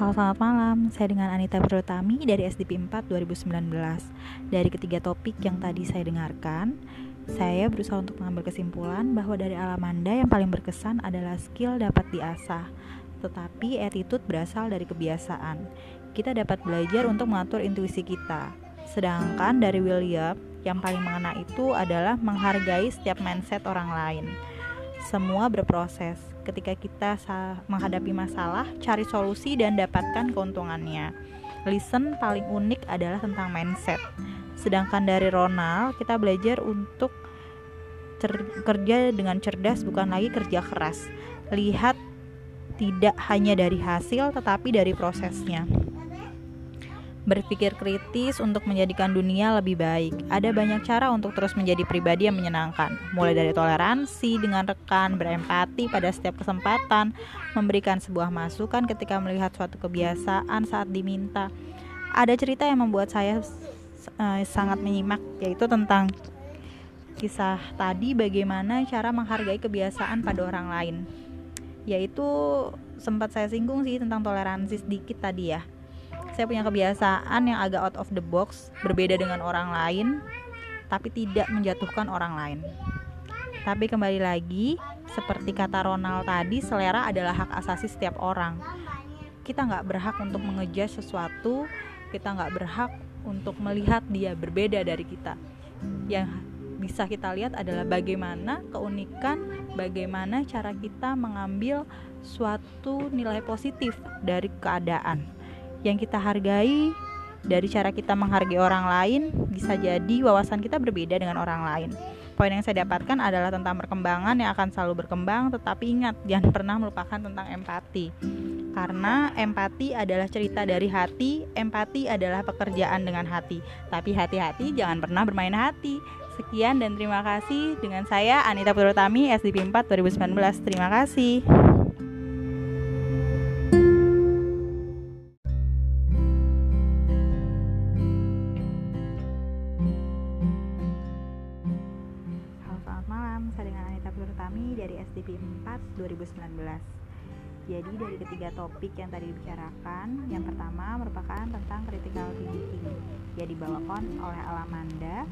Halo selamat malam, saya dengan Anita Protami dari SDP 4 2019 Dari ketiga topik yang tadi saya dengarkan Saya berusaha untuk mengambil kesimpulan bahwa dari Alamanda yang paling berkesan adalah skill dapat diasah. Tetapi attitude berasal dari kebiasaan. Kita dapat belajar untuk mengatur intuisi kita. Sedangkan dari William yang paling mengena itu adalah menghargai setiap mindset orang lain semua berproses. Ketika kita menghadapi masalah, cari solusi dan dapatkan keuntungannya. Listen paling unik adalah tentang mindset. Sedangkan dari Ronald, kita belajar untuk kerja dengan cerdas bukan lagi kerja keras. Lihat tidak hanya dari hasil tetapi dari prosesnya berpikir kritis untuk menjadikan dunia lebih baik. Ada banyak cara untuk terus menjadi pribadi yang menyenangkan, mulai dari toleransi dengan rekan, berempati pada setiap kesempatan, memberikan sebuah masukan ketika melihat suatu kebiasaan saat diminta. Ada cerita yang membuat saya uh, sangat menyimak, yaitu tentang kisah tadi bagaimana cara menghargai kebiasaan pada orang lain. Yaitu sempat saya singgung sih tentang toleransi sedikit tadi ya saya punya kebiasaan yang agak out of the box, berbeda dengan orang lain, tapi tidak menjatuhkan orang lain. Tapi kembali lagi, seperti kata Ronald tadi, selera adalah hak asasi setiap orang. Kita nggak berhak untuk mengejar sesuatu, kita nggak berhak untuk melihat dia berbeda dari kita. Yang bisa kita lihat adalah bagaimana keunikan, bagaimana cara kita mengambil suatu nilai positif dari keadaan yang kita hargai dari cara kita menghargai orang lain bisa jadi wawasan kita berbeda dengan orang lain. Poin yang saya dapatkan adalah tentang perkembangan yang akan selalu berkembang, tetapi ingat jangan pernah melupakan tentang empati. Karena empati adalah cerita dari hati, empati adalah pekerjaan dengan hati. Tapi hati-hati jangan pernah bermain hati. Sekian dan terima kasih dengan saya Anita Purutami SDP 4 2019. Terima kasih. Dari SDP 4 2019 jadi dari ketiga topik yang tadi dibicarakan yang pertama merupakan tentang critical thinking yang dibawakan oleh Alamanda.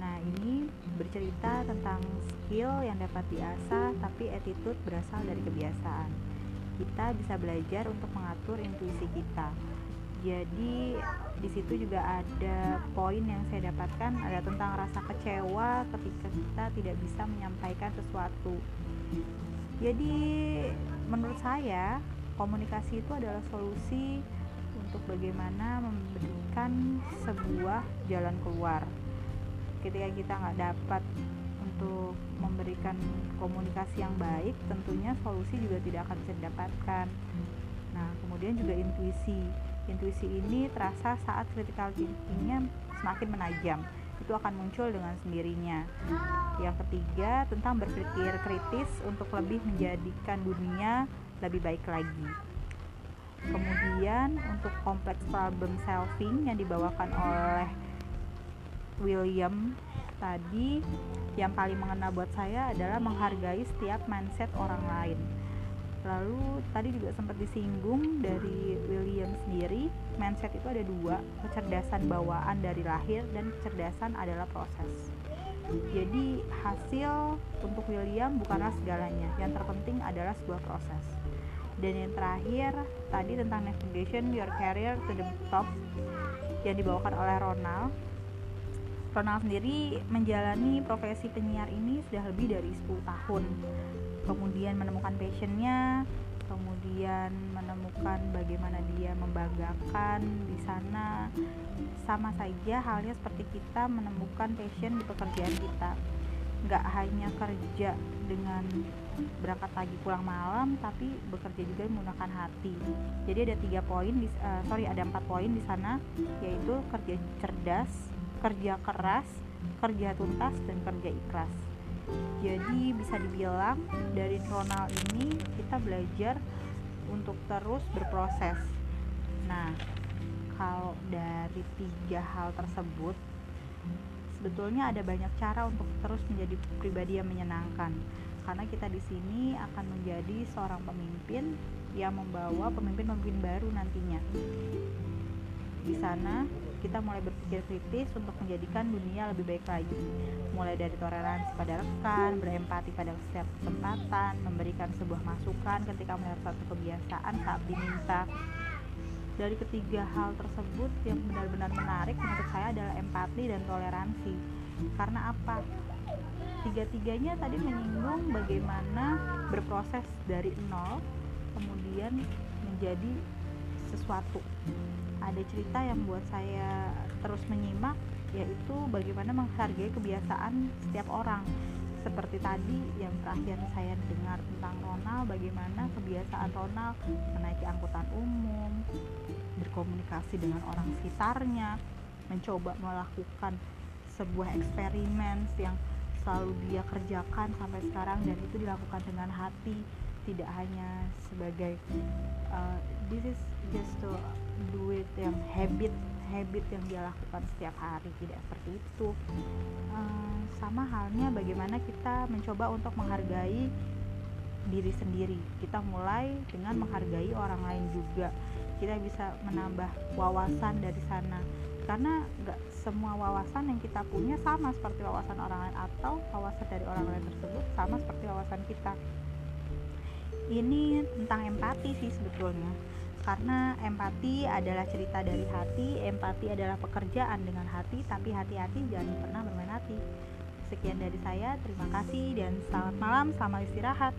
Nah ini bercerita tentang skill yang dapat diasah tapi attitude berasal dari kebiasaan. Kita bisa belajar untuk mengatur intuisi kita jadi di situ juga ada poin yang saya dapatkan ada tentang rasa kecewa ketika kita tidak bisa menyampaikan sesuatu. Jadi menurut saya komunikasi itu adalah solusi untuk bagaimana memberikan sebuah jalan keluar. Ketika kita nggak dapat untuk memberikan komunikasi yang baik tentunya solusi juga tidak akan bisa didapatkan. Nah kemudian juga intuisi Intuisi ini terasa saat critical thinkingnya semakin menajam. Itu akan muncul dengan sendirinya. Yang ketiga, tentang berpikir kritis untuk lebih menjadikan dunia lebih baik lagi. Kemudian untuk kompleks problem solving yang dibawakan oleh William tadi yang paling mengena buat saya adalah menghargai setiap mindset orang lain lalu tadi juga sempat disinggung dari William sendiri mindset itu ada dua kecerdasan bawaan dari lahir dan kecerdasan adalah proses. Jadi hasil untuk William bukanlah segalanya yang terpenting adalah sebuah proses. Dan yang terakhir tadi tentang navigation your career to the top yang dibawakan oleh Ronald Ronald sendiri menjalani profesi penyiar ini sudah lebih dari 10 tahun. Kemudian menemukan passionnya kemudian menemukan bagaimana dia membanggakan di sana. Sama saja halnya seperti kita menemukan passion di pekerjaan kita. Nggak hanya kerja dengan berangkat pagi pulang malam tapi bekerja juga menggunakan hati. Jadi ada tiga poin uh, sorry ada empat poin di sana yaitu kerja cerdas kerja keras kerja tuntas dan kerja ikhlas. Jadi bisa dibilang dari Ronald ini kita belajar untuk terus berproses. Nah kalau dari tiga hal tersebut sebetulnya ada banyak cara untuk terus menjadi pribadi yang menyenangkan. Karena kita di sini akan menjadi seorang pemimpin yang membawa pemimpin-pemimpin baru nantinya. Di sana kita mulai berpikir kritis untuk menjadikan dunia lebih baik lagi. Mulai dari toleransi pada rekan, berempati pada setiap kesempatan, memberikan sebuah masukan ketika melihat suatu kebiasaan saat diminta. Dari ketiga hal tersebut yang benar-benar menarik menurut saya adalah empati dan toleransi. Karena apa? Tiga-tiganya tadi menyinggung bagaimana berproses dari nol kemudian menjadi sesuatu ada cerita yang buat saya terus menyimak yaitu bagaimana menghargai kebiasaan setiap orang. Seperti tadi yang terakhir saya dengar tentang Ronald bagaimana kebiasaan Ronald menaiki angkutan umum berkomunikasi dengan orang sekitarnya mencoba melakukan sebuah eksperimen yang selalu dia kerjakan sampai sekarang dan itu dilakukan dengan hati tidak hanya sebagai uh, this is just to do yang habit habit yang dia lakukan setiap hari tidak seperti itu. Uh, sama halnya bagaimana kita mencoba untuk menghargai diri sendiri. Kita mulai dengan menghargai orang lain juga. Kita bisa menambah wawasan dari sana. Karena nggak semua wawasan yang kita punya sama seperti wawasan orang lain atau wawasan dari orang lain tersebut sama seperti wawasan kita. Ini tentang empati sih sebetulnya karena empati adalah cerita dari hati, empati adalah pekerjaan dengan hati, tapi hati-hati jangan pernah bermain hati. Sekian dari saya, terima kasih dan selamat malam, selamat istirahat.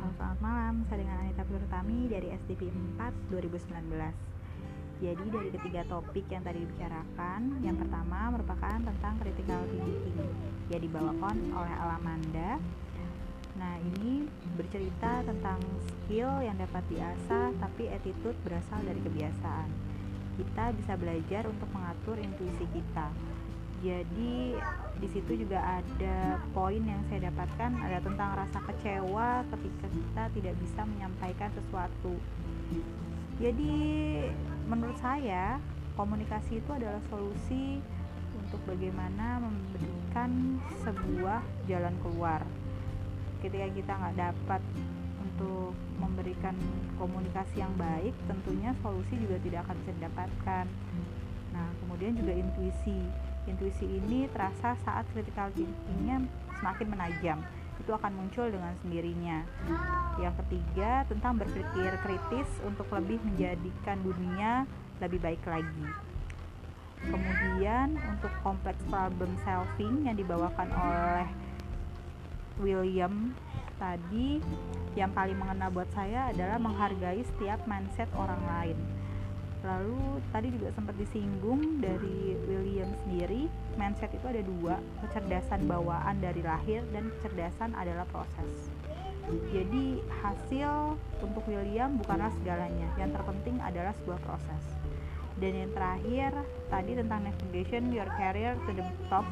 Halo selamat malam, saya dengan Anita Purutami dari SDP 4 2019. Jadi dari ketiga topik yang tadi dibicarakan, yang pertama merupakan tentang critical thinking yang dibawakan oleh Alamanda. Nah, ini bercerita tentang skill yang dapat diasah tapi attitude berasal dari kebiasaan. Kita bisa belajar untuk mengatur intuisi kita. Jadi di situ juga ada poin yang saya dapatkan ada tentang rasa kecewa ketika kita tidak bisa menyampaikan sesuatu. Jadi menurut saya komunikasi itu adalah solusi untuk bagaimana memberikan sebuah jalan keluar. Ketika kita nggak dapat untuk memberikan komunikasi yang baik tentunya solusi juga tidak akan bisa didapatkan. Nah kemudian juga intuisi. Intuisi ini terasa saat critical thinkingnya semakin menajam. Itu akan muncul dengan sendirinya. Yang ketiga, tentang berpikir kritis untuk lebih menjadikan dunia lebih baik lagi. Kemudian untuk kompleks problem solving yang dibawakan oleh William tadi yang paling mengena buat saya adalah menghargai setiap mindset orang lain. Lalu tadi juga sempat disinggung dari William sendiri mindset itu ada dua kecerdasan bawaan dari lahir dan kecerdasan adalah proses. Jadi hasil untuk William bukanlah segalanya yang terpenting adalah sebuah proses dan yang terakhir tadi tentang navigation your career to the top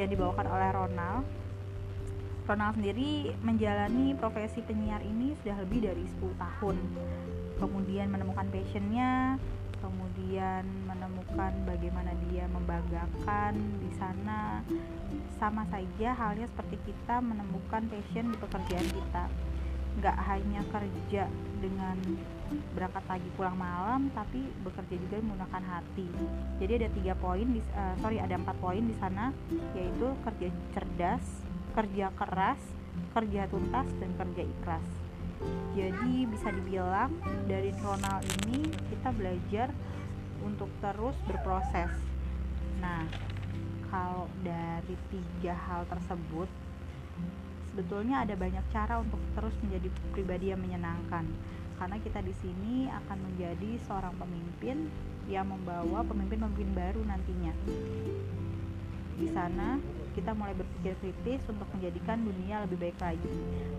yang dibawakan oleh Ronald. Ronald sendiri menjalani profesi penyiar ini sudah lebih dari 10 tahun. Kemudian menemukan passionnya kemudian menemukan bagaimana dia membanggakan di sana. Sama saja halnya seperti kita menemukan passion di pekerjaan kita. Nggak hanya kerja dengan berangkat pagi pulang malam tapi bekerja juga menggunakan hati. Jadi ada tiga poin di, uh, sorry ada empat poin di sana yaitu kerja cerdas kerja keras kerja tuntas dan kerja ikhlas. Jadi bisa dibilang dari Ronald ini kita belajar untuk terus berproses. Nah kalau dari tiga hal tersebut sebetulnya ada banyak cara untuk terus menjadi pribadi yang menyenangkan karena kita di sini akan menjadi seorang pemimpin yang membawa pemimpin-pemimpin baru nantinya di sana kita mulai berpikir kritis untuk menjadikan dunia lebih baik lagi.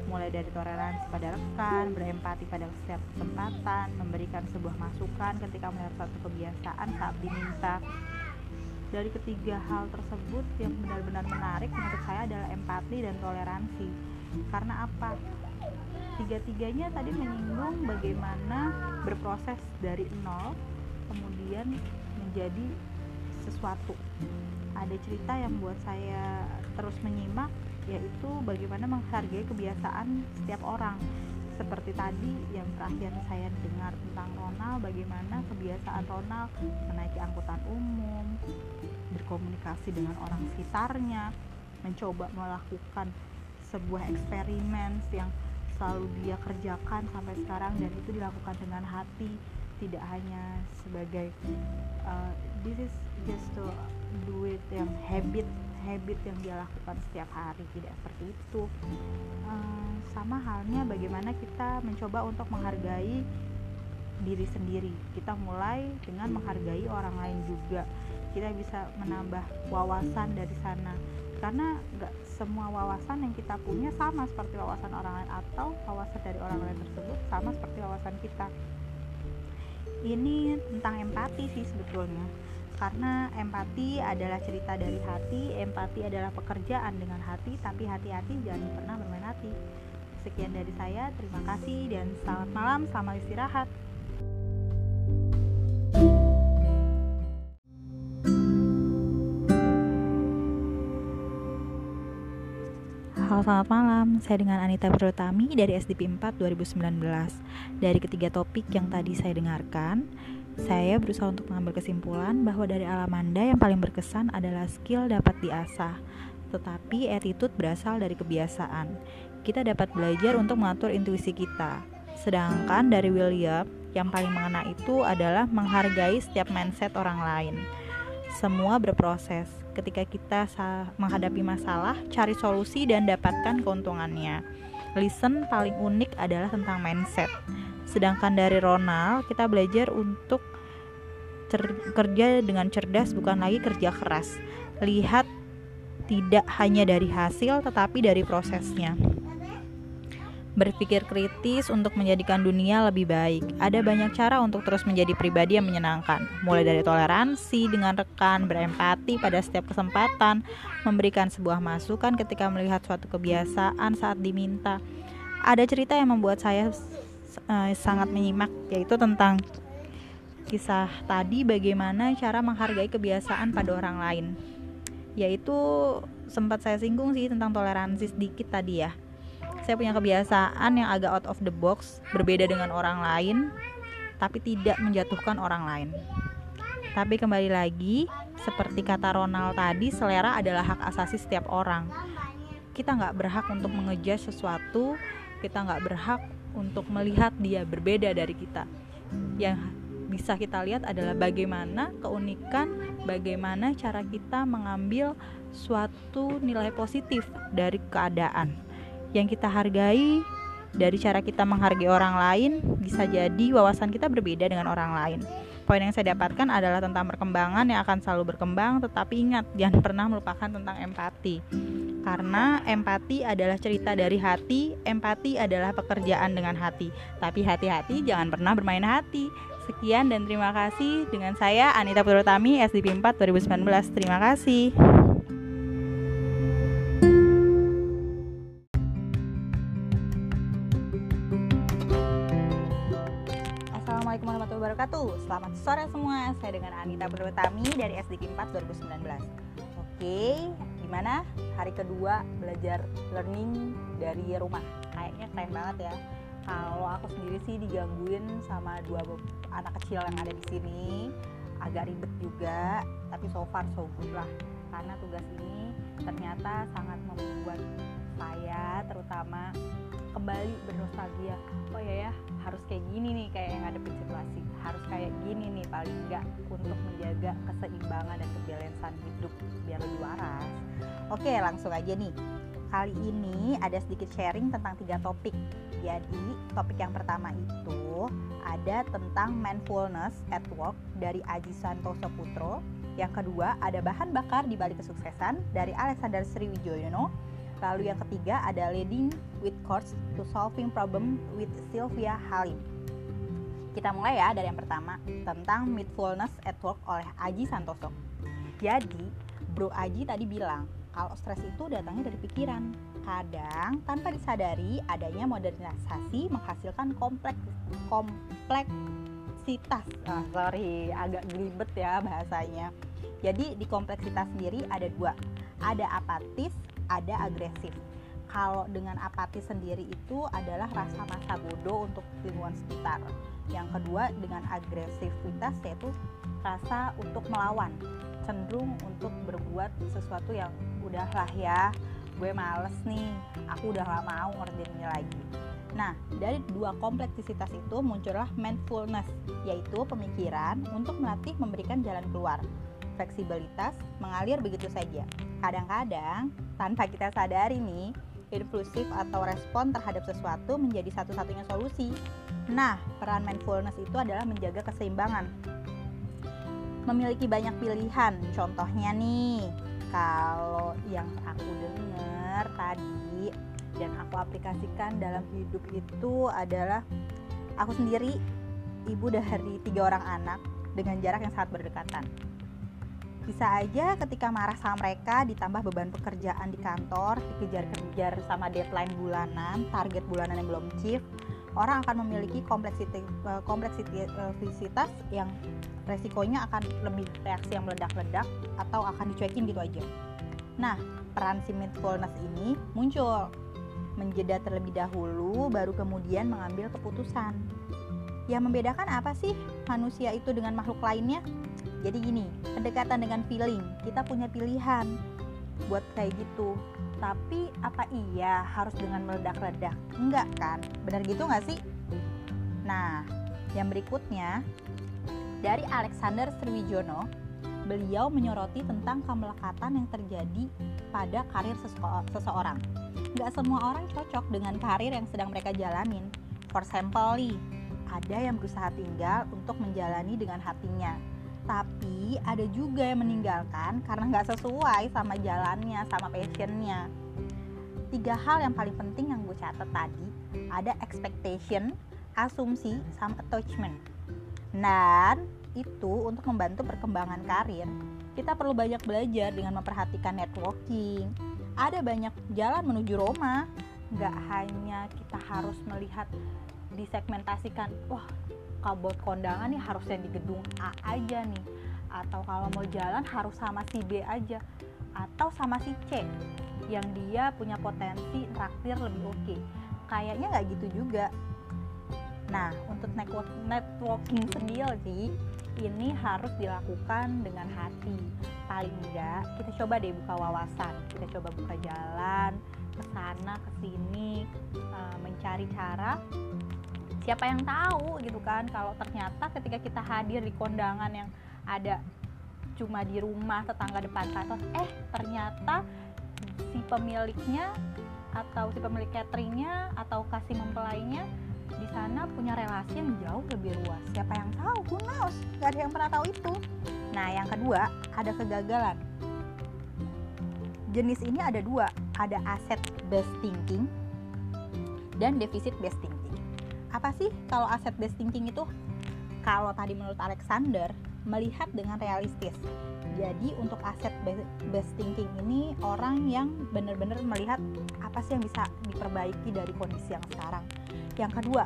Mulai dari toleransi pada rekan, berempati pada setiap kesempatan, memberikan sebuah masukan ketika melihat suatu kebiasaan saat diminta. Dari ketiga hal tersebut yang benar-benar menarik menurut saya adalah empati dan toleransi. Karena apa? Tiga-tiganya tadi menyinggung bagaimana berproses dari nol kemudian menjadi sesuatu. Ada cerita yang buat saya terus menyimak yaitu bagaimana menghargai kebiasaan setiap orang. Seperti tadi yang terakhir saya dengar tentang Ronald bagaimana kebiasaan Ronald menaiki angkutan umum berkomunikasi dengan orang sekitarnya mencoba melakukan sebuah eksperimen yang selalu dia kerjakan sampai sekarang dan itu dilakukan dengan hati tidak hanya sebagai uh, this is just to do it yang habit habit yang dia lakukan setiap hari tidak seperti itu. Uh, sama halnya bagaimana kita mencoba untuk menghargai diri sendiri. Kita mulai dengan menghargai orang lain juga. Kita bisa menambah wawasan dari sana karena nggak semua wawasan yang kita punya sama seperti wawasan orang lain atau wawasan dari orang lain tersebut sama seperti wawasan kita. Ini tentang empati sih sebetulnya. Karena empati adalah cerita dari hati empati adalah pekerjaan dengan hati tapi hati-hati jangan pernah bermain hati. Sekian dari saya terima kasih dan selamat malam selamat istirahat Halo selamat malam, saya dengan Anita Protami dari SDP 4 2019 Dari ketiga topik yang tadi saya dengarkan Saya berusaha untuk mengambil kesimpulan bahwa dari Alamanda yang paling berkesan adalah skill dapat diasah. Tetapi attitude berasal dari kebiasaan. Kita dapat belajar untuk mengatur intuisi kita. Sedangkan dari William yang paling mengena itu adalah menghargai setiap mindset orang lain. Semua berproses. Ketika kita menghadapi masalah, cari solusi dan dapatkan keuntungannya. Listen paling unik adalah tentang mindset. Sedangkan dari Ronald, kita belajar untuk kerja dengan cerdas bukan lagi kerja keras. Lihat tidak hanya dari hasil tetapi dari prosesnya berpikir kritis untuk menjadikan dunia lebih baik. Ada banyak cara untuk terus menjadi pribadi yang menyenangkan, mulai dari toleransi dengan rekan, berempati pada setiap kesempatan, memberikan sebuah masukan ketika melihat suatu kebiasaan saat diminta. Ada cerita yang membuat saya uh, sangat menyimak, yaitu tentang kisah tadi bagaimana cara menghargai kebiasaan pada orang lain. Yaitu sempat saya singgung sih tentang toleransi sedikit tadi ya saya punya kebiasaan yang agak out of the box, berbeda dengan orang lain, tapi tidak menjatuhkan orang lain. Tapi kembali lagi, seperti kata Ronald tadi, selera adalah hak asasi setiap orang. Kita nggak berhak untuk mengejar sesuatu, kita nggak berhak untuk melihat dia berbeda dari kita. Yang bisa kita lihat adalah bagaimana keunikan, bagaimana cara kita mengambil suatu nilai positif dari keadaan yang kita hargai dari cara kita menghargai orang lain bisa jadi wawasan kita berbeda dengan orang lain. Poin yang saya dapatkan adalah tentang perkembangan yang akan selalu berkembang, tetapi ingat jangan pernah melupakan tentang empati. Karena empati adalah cerita dari hati, empati adalah pekerjaan dengan hati. Tapi hati-hati jangan pernah bermain hati. Sekian dan terima kasih dengan saya Anita Purutami SDP 4 2019. Terima kasih. Sore semua. Saya dengan Anita Berwetami dari SDK 4 2019 Oke, gimana? Hari kedua belajar learning dari rumah. Kayaknya keren banget ya. Kalau aku sendiri sih digangguin sama dua anak kecil yang ada di sini. Agak ribet juga Tapi so far so good lah. Karena tugas ini ternyata sangat membuat saya terutama kembali bernostalgia. Oh ya ya harus kayak gini nih kayak yang ngadepin situasi. Harus kayak gini nih paling enggak untuk menjaga keseimbangan dan kebalansan hidup biar lebih waras. Oke langsung aja nih. Kali ini ada sedikit sharing tentang tiga topik. Jadi topik yang pertama itu ada tentang mindfulness at work dari Aji Santoso Putro. Yang kedua ada bahan bakar di balik kesuksesan dari Alexander Sriwijoyono Lalu yang ketiga ada Leading with Course to Solving Problem with Sylvia Halim. Kita mulai ya dari yang pertama tentang Mindfulness at Work oleh Aji Santoso. Jadi, Bro Aji tadi bilang kalau stres itu datangnya dari pikiran. Kadang tanpa disadari adanya modernisasi menghasilkan kompleks kompleksitas. Ah, sorry, agak gelibet ya bahasanya. Jadi di kompleksitas sendiri ada dua, ada apatis, ada agresif. Kalau dengan apatis sendiri itu adalah rasa masa bodoh untuk lingkungan sekitar. Yang kedua dengan agresivitas yaitu rasa untuk melawan, cenderung untuk berbuat sesuatu yang udahlah ya, gue males nih, aku udah gak mau ngerjain ini lagi. Nah, dari dua kompleksitas itu muncullah mindfulness, yaitu pemikiran untuk melatih memberikan jalan keluar. Fleksibilitas mengalir begitu saja. Kadang-kadang, tanpa kita sadari nih, impulsif atau respon terhadap sesuatu menjadi satu-satunya solusi. Nah, peran mindfulness itu adalah menjaga keseimbangan. Memiliki banyak pilihan, contohnya nih, kalau yang aku dengar tadi dan aku aplikasikan dalam hidup itu adalah aku sendiri ibu dari tiga orang anak dengan jarak yang sangat berdekatan bisa aja ketika marah sama mereka ditambah beban pekerjaan di kantor, dikejar-kejar sama deadline bulanan, target bulanan yang belum achieve, orang akan memiliki kompleksitas eh, yang resikonya akan lebih reaksi yang meledak-ledak atau akan dicuekin gitu aja. Nah, peran si mindfulness ini muncul menjeda terlebih dahulu baru kemudian mengambil keputusan. Yang membedakan apa sih manusia itu dengan makhluk lainnya? Jadi gini, pendekatan dengan feeling, kita punya pilihan buat kayak gitu. Tapi apa iya harus dengan meledak-ledak? Enggak kan? Benar gitu nggak sih? Nah, yang berikutnya dari Alexander Sriwijono, beliau menyoroti tentang kemelekatan yang terjadi pada karir seseorang. Nggak semua orang cocok dengan karir yang sedang mereka jalanin. For example, ada yang berusaha tinggal untuk menjalani dengan hatinya tapi ada juga yang meninggalkan karena nggak sesuai sama jalannya sama passionnya. Tiga hal yang paling penting yang gue catat tadi ada expectation asumsi sama attachment. Dan itu untuk membantu perkembangan karir. Kita perlu banyak belajar dengan memperhatikan networking. Ada banyak jalan menuju Roma. Nggak hanya kita harus melihat disegmentasikan wah kabut kondangan nih harusnya di gedung A aja nih. Atau kalau mau jalan harus sama si B aja. Atau sama si C yang dia punya potensi traktir lebih oke. Okay. kayaknya nggak gitu juga. Nah untuk network networking sendiri ini harus dilakukan dengan hati. Paling enggak kita coba deh buka wawasan. Kita coba buka jalan ke sana ke sini uh, mencari cara siapa yang tahu gitu kan kalau ternyata ketika kita hadir di kondangan yang ada cuma di rumah tetangga depan kantor eh ternyata si pemiliknya atau si pemilik cateringnya atau kasih mempelainya di sana punya relasi yang jauh lebih luas. Siapa yang tahu? Who knows? Gak ada yang pernah tahu itu. Nah yang kedua ada kegagalan. Jenis ini ada dua ada aset based thinking dan deficit based thinking apa sih kalau aset based thinking itu? Kalau tadi menurut Alexander melihat dengan realistis. Jadi untuk aset based thinking ini orang yang benar-benar melihat apa sih yang bisa diperbaiki dari kondisi yang sekarang. Yang kedua,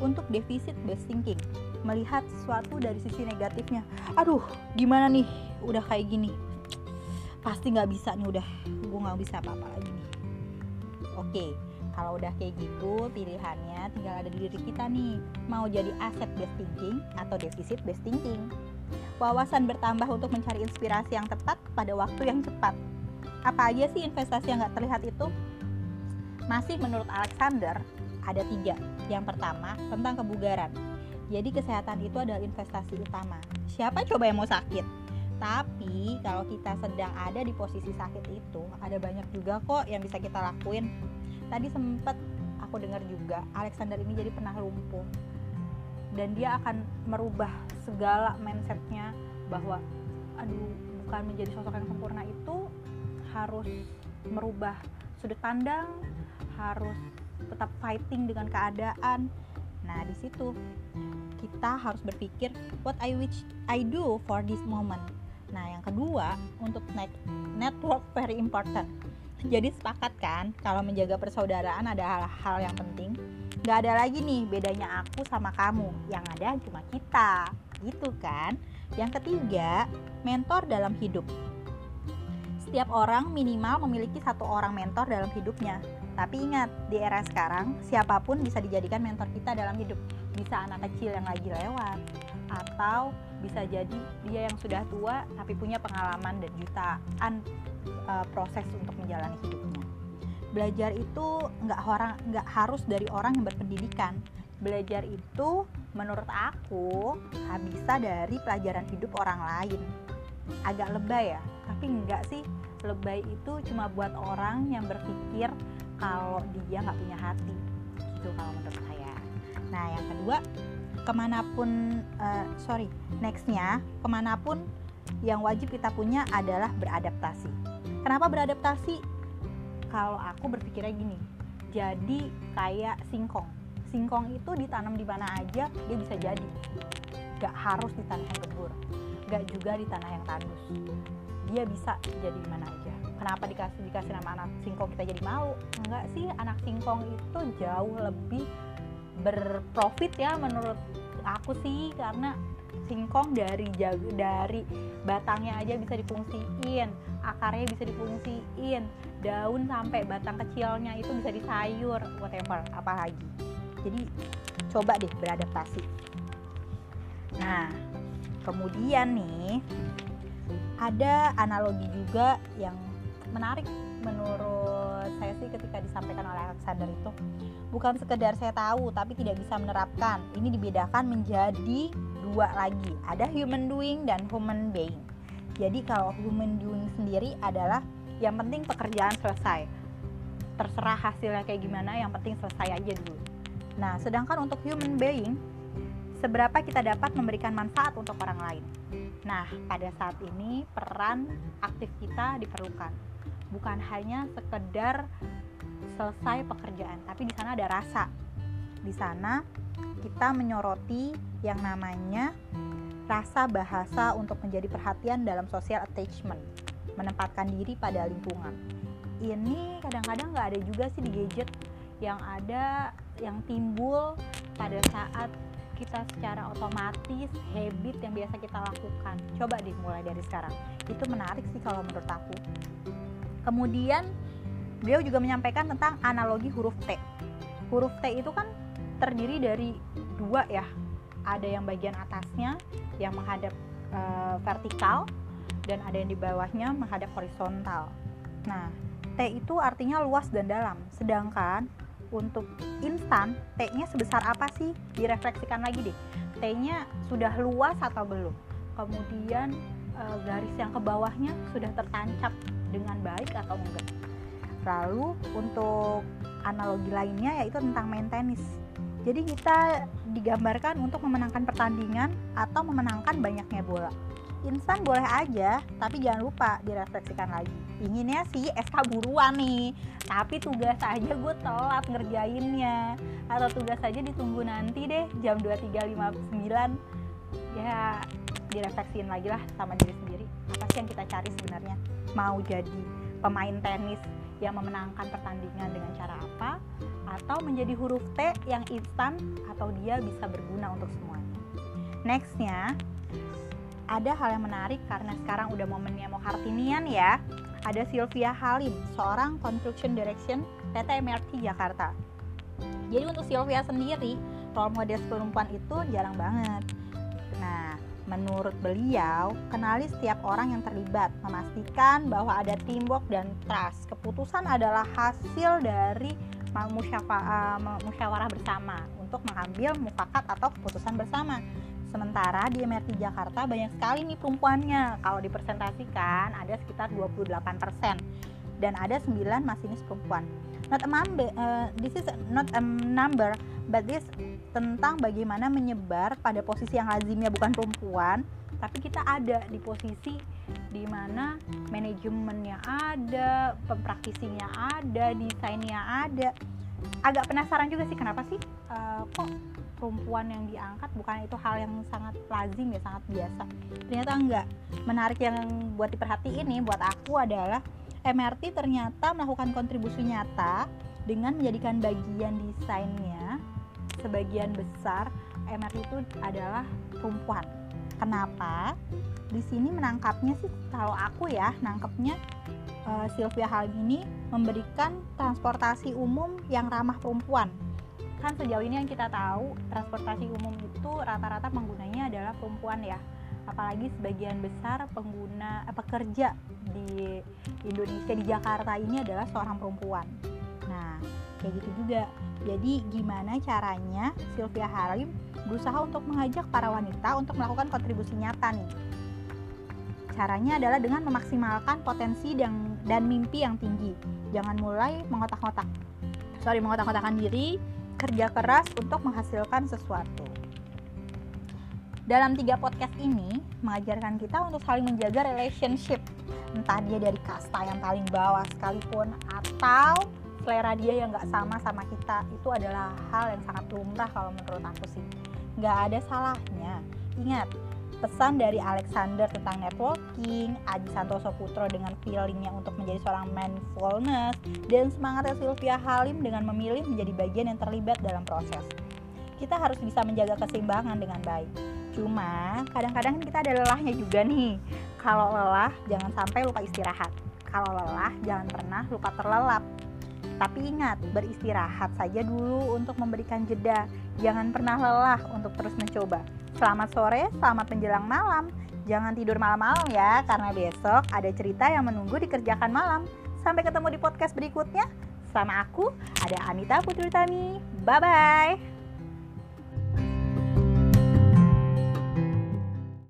untuk defisit based thinking, melihat sesuatu dari sisi negatifnya. Aduh, gimana nih? Udah kayak gini. Pasti nggak bisa nih udah. Gue nggak bisa apa-apa lagi nih. Oke, kalau udah kayak gitu, pilihannya tinggal ada di diri kita nih. Mau jadi aset based thinking atau defisit based thinking. Wawasan bertambah untuk mencari inspirasi yang tepat pada waktu yang cepat. Apa aja sih investasi yang gak terlihat itu? Masih menurut Alexander, ada tiga. Yang pertama, tentang kebugaran. Jadi kesehatan itu adalah investasi utama. Siapa coba yang mau sakit? Tapi kalau kita sedang ada di posisi sakit itu, ada banyak juga kok yang bisa kita lakuin tadi sempat aku dengar juga Alexander ini jadi pernah lumpuh. Dan dia akan merubah segala mindsetnya bahwa aduh bukan menjadi sosok yang sempurna itu harus merubah sudut pandang harus tetap fighting dengan keadaan. Nah di situ kita harus berpikir what I wish I do for this moment. Nah yang kedua untuk network very important jadi sepakat kan kalau menjaga persaudaraan ada hal-hal yang penting. Gak ada lagi nih bedanya aku sama kamu. Yang ada cuma kita. Gitu kan? Yang ketiga mentor dalam hidup. Setiap orang minimal memiliki satu orang mentor dalam hidupnya. Tapi ingat, di era sekarang, siapa pun bisa dijadikan mentor kita dalam hidup. Bisa anak kecil yang lagi lewat, atau bisa jadi dia yang sudah tua tapi punya pengalaman dan jutaan uh, proses untuk menjalani hidupnya. Belajar itu nggak orang nggak harus dari orang yang berpendidikan. Belajar itu menurut aku bisa dari pelajaran hidup orang lain. Agak lebay ya, tapi enggak sih lebay itu cuma buat orang yang berpikir kalau dia nggak punya hati gitu kalau menurut saya nah yang kedua ke mana pun uh, sorry nextnya ke mana pun yang wajib kita punya adalah beradaptasi. Kenapa beradaptasi? Kalau aku berpikirnya gini jadi kayak singkong. Singkong itu ditanam di mana aja dia bisa jadi. Gak harus di tanah yang gembur gak juga di tanah yang tandus. Dia bisa jadi di mana aja. Kenapa dikasih dikasih nama anak singkong kita jadi malu enggak sih anak singkong itu jauh lebih berprofit ya menurut aku sih karena singkong dari dari batangnya aja bisa difungsiin akarnya bisa difungsiin daun sampai batang kecilnya itu bisa disayur whatever apa lagi jadi coba deh beradaptasi. Nah kemudian nih ada analogi juga yang menarik menurut saya sih ketika disampaikan oleh Alexander itu. Bukan sekedar saya tahu tapi tidak bisa menerapkan. Ini dibedakan menjadi dua lagi. Ada human doing dan human being. Jadi kalau human doing sendiri adalah yang penting pekerjaan selesai. Terserah hasilnya kayak gimana yang penting selesai aja dulu. Nah sedangkan untuk human being seberapa kita dapat memberikan manfaat untuk orang lain? Nah pada saat ini peran aktif kita diperlukan. Bukan hanya sekedar selesai pekerjaan, tapi di sana ada rasa. Di sana kita menyoroti yang namanya rasa bahasa untuk menjadi perhatian dalam social attachment, menempatkan diri pada lingkungan. Ini kadang-kadang nggak ada juga sih di gadget yang ada yang timbul pada saat kita secara otomatis habit yang biasa kita lakukan. Coba deh mulai dari sekarang. Itu menarik sih kalau menurut aku. Kemudian beliau juga menyampaikan tentang analogi huruf T. Huruf T itu kan terdiri dari dua ya. Ada yang bagian atasnya yang menghadap e, vertikal dan ada yang di bawahnya menghadap horizontal. Nah, T itu artinya luas dan dalam. Sedangkan untuk instan, T-nya sebesar apa sih? Direfleksikan lagi deh. T-nya sudah luas atau belum? Kemudian e, garis yang ke bawahnya sudah tertancap dengan baik atau enggak. Lalu untuk analogi lainnya yaitu tentang main tenis. Jadi kita digambarkan untuk memenangkan pertandingan atau memenangkan banyaknya bola. Instan boleh aja, tapi jangan lupa direfleksikan lagi. Inginnya sih SK buruan nih, tapi tugas aja gue telat ngerjainnya. Atau tugas aja ditunggu nanti deh jam 23.59. Ya direfleksiin lagi lah sama diri sendiri. Apa sih yang kita cari sebenarnya? mau jadi pemain tenis yang memenangkan pertandingan dengan cara apa atau menjadi huruf T yang instan atau dia bisa berguna untuk semuanya. Nextnya ada hal yang menarik karena sekarang udah momennya mau Kartinian ya. Ada Sylvia Halim, seorang construction direction PT MRT Jakarta. Jadi untuk Sylvia sendiri, role model perempuan itu jarang banget. Menurut beliau, kenali setiap orang yang terlibat, memastikan bahwa ada teamwork dan trust. Keputusan adalah hasil dari eh, musyawarah bersama untuk mengambil mufakat atau keputusan bersama. Sementara di MRT Jakarta banyak sekali nih perempuannya. Kalau dipresentasikan ada sekitar 28% dan ada 9 masinis perempuan. Not a uh, this is not a number, but this tentang bagaimana menyebar pada posisi yang lazimnya bukan perempuan tapi kita ada di posisi di mana manajemennya ada, pempraktisinya ada, desainnya ada. Agak penasaran juga sih kenapa sih uh, kok perempuan yang diangkat bukan itu hal yang sangat lazim ya sangat biasa. Ternyata enggak. Menarik yang buat diperhatiin nih buat aku adalah MRT ternyata melakukan kontribusi nyata dengan menjadikan bagian desainnya sebagian besar MRT itu adalah perempuan. Kenapa? Di sini menangkapnya sih kalau aku ya nangkepnya uh, Sylvia Halim ini memberikan transportasi umum yang ramah perempuan. Kan sejauh ini yang kita tahu transportasi umum itu rata-rata penggunanya adalah perempuan ya apalagi sebagian besar pengguna eh, pekerja di Indonesia di Jakarta ini adalah seorang perempuan. Nah, kayak gitu juga. Jadi gimana caranya Sylvia Halim berusaha untuk mengajak para wanita untuk melakukan kontribusi nyata nih. Caranya adalah dengan memaksimalkan potensi dan, dan mimpi yang tinggi. Jangan mulai mengotak-ngotak. Sorry, mengotak-ngotakan diri, kerja keras untuk menghasilkan sesuatu. Dalam tiga podcast ini mengajarkan kita untuk saling menjaga relationship, entah dia dari kasta yang paling bawah sekalipun atau selera dia yang nggak sama sama kita itu adalah hal yang sangat lumrah kalau menurut aku sih nggak ada salahnya ingat pesan dari Alexander tentang networking, Adi Santoso Putro dengan feelingnya untuk menjadi seorang mindfulness, dan semangatnya Sylvia Halim dengan memilih menjadi bagian yang terlibat dalam proses. Kita harus bisa menjaga keseimbangan dengan baik Cuma kadang-kadang kita ada lelahnya juga nih. Kalau lelah jangan sampai lupa istirahat. Kalau lelah jangan pernah lupa terlelap. Tapi ingat, beristirahat saja dulu untuk memberikan jeda. Jangan pernah lelah untuk terus mencoba. Selamat sore, selamat menjelang malam. Jangan tidur malam-malam ya, karena besok ada cerita yang menunggu dikerjakan malam. Sampai ketemu di podcast berikutnya. Sama aku, ada Anita Putri Tani. Bye-bye.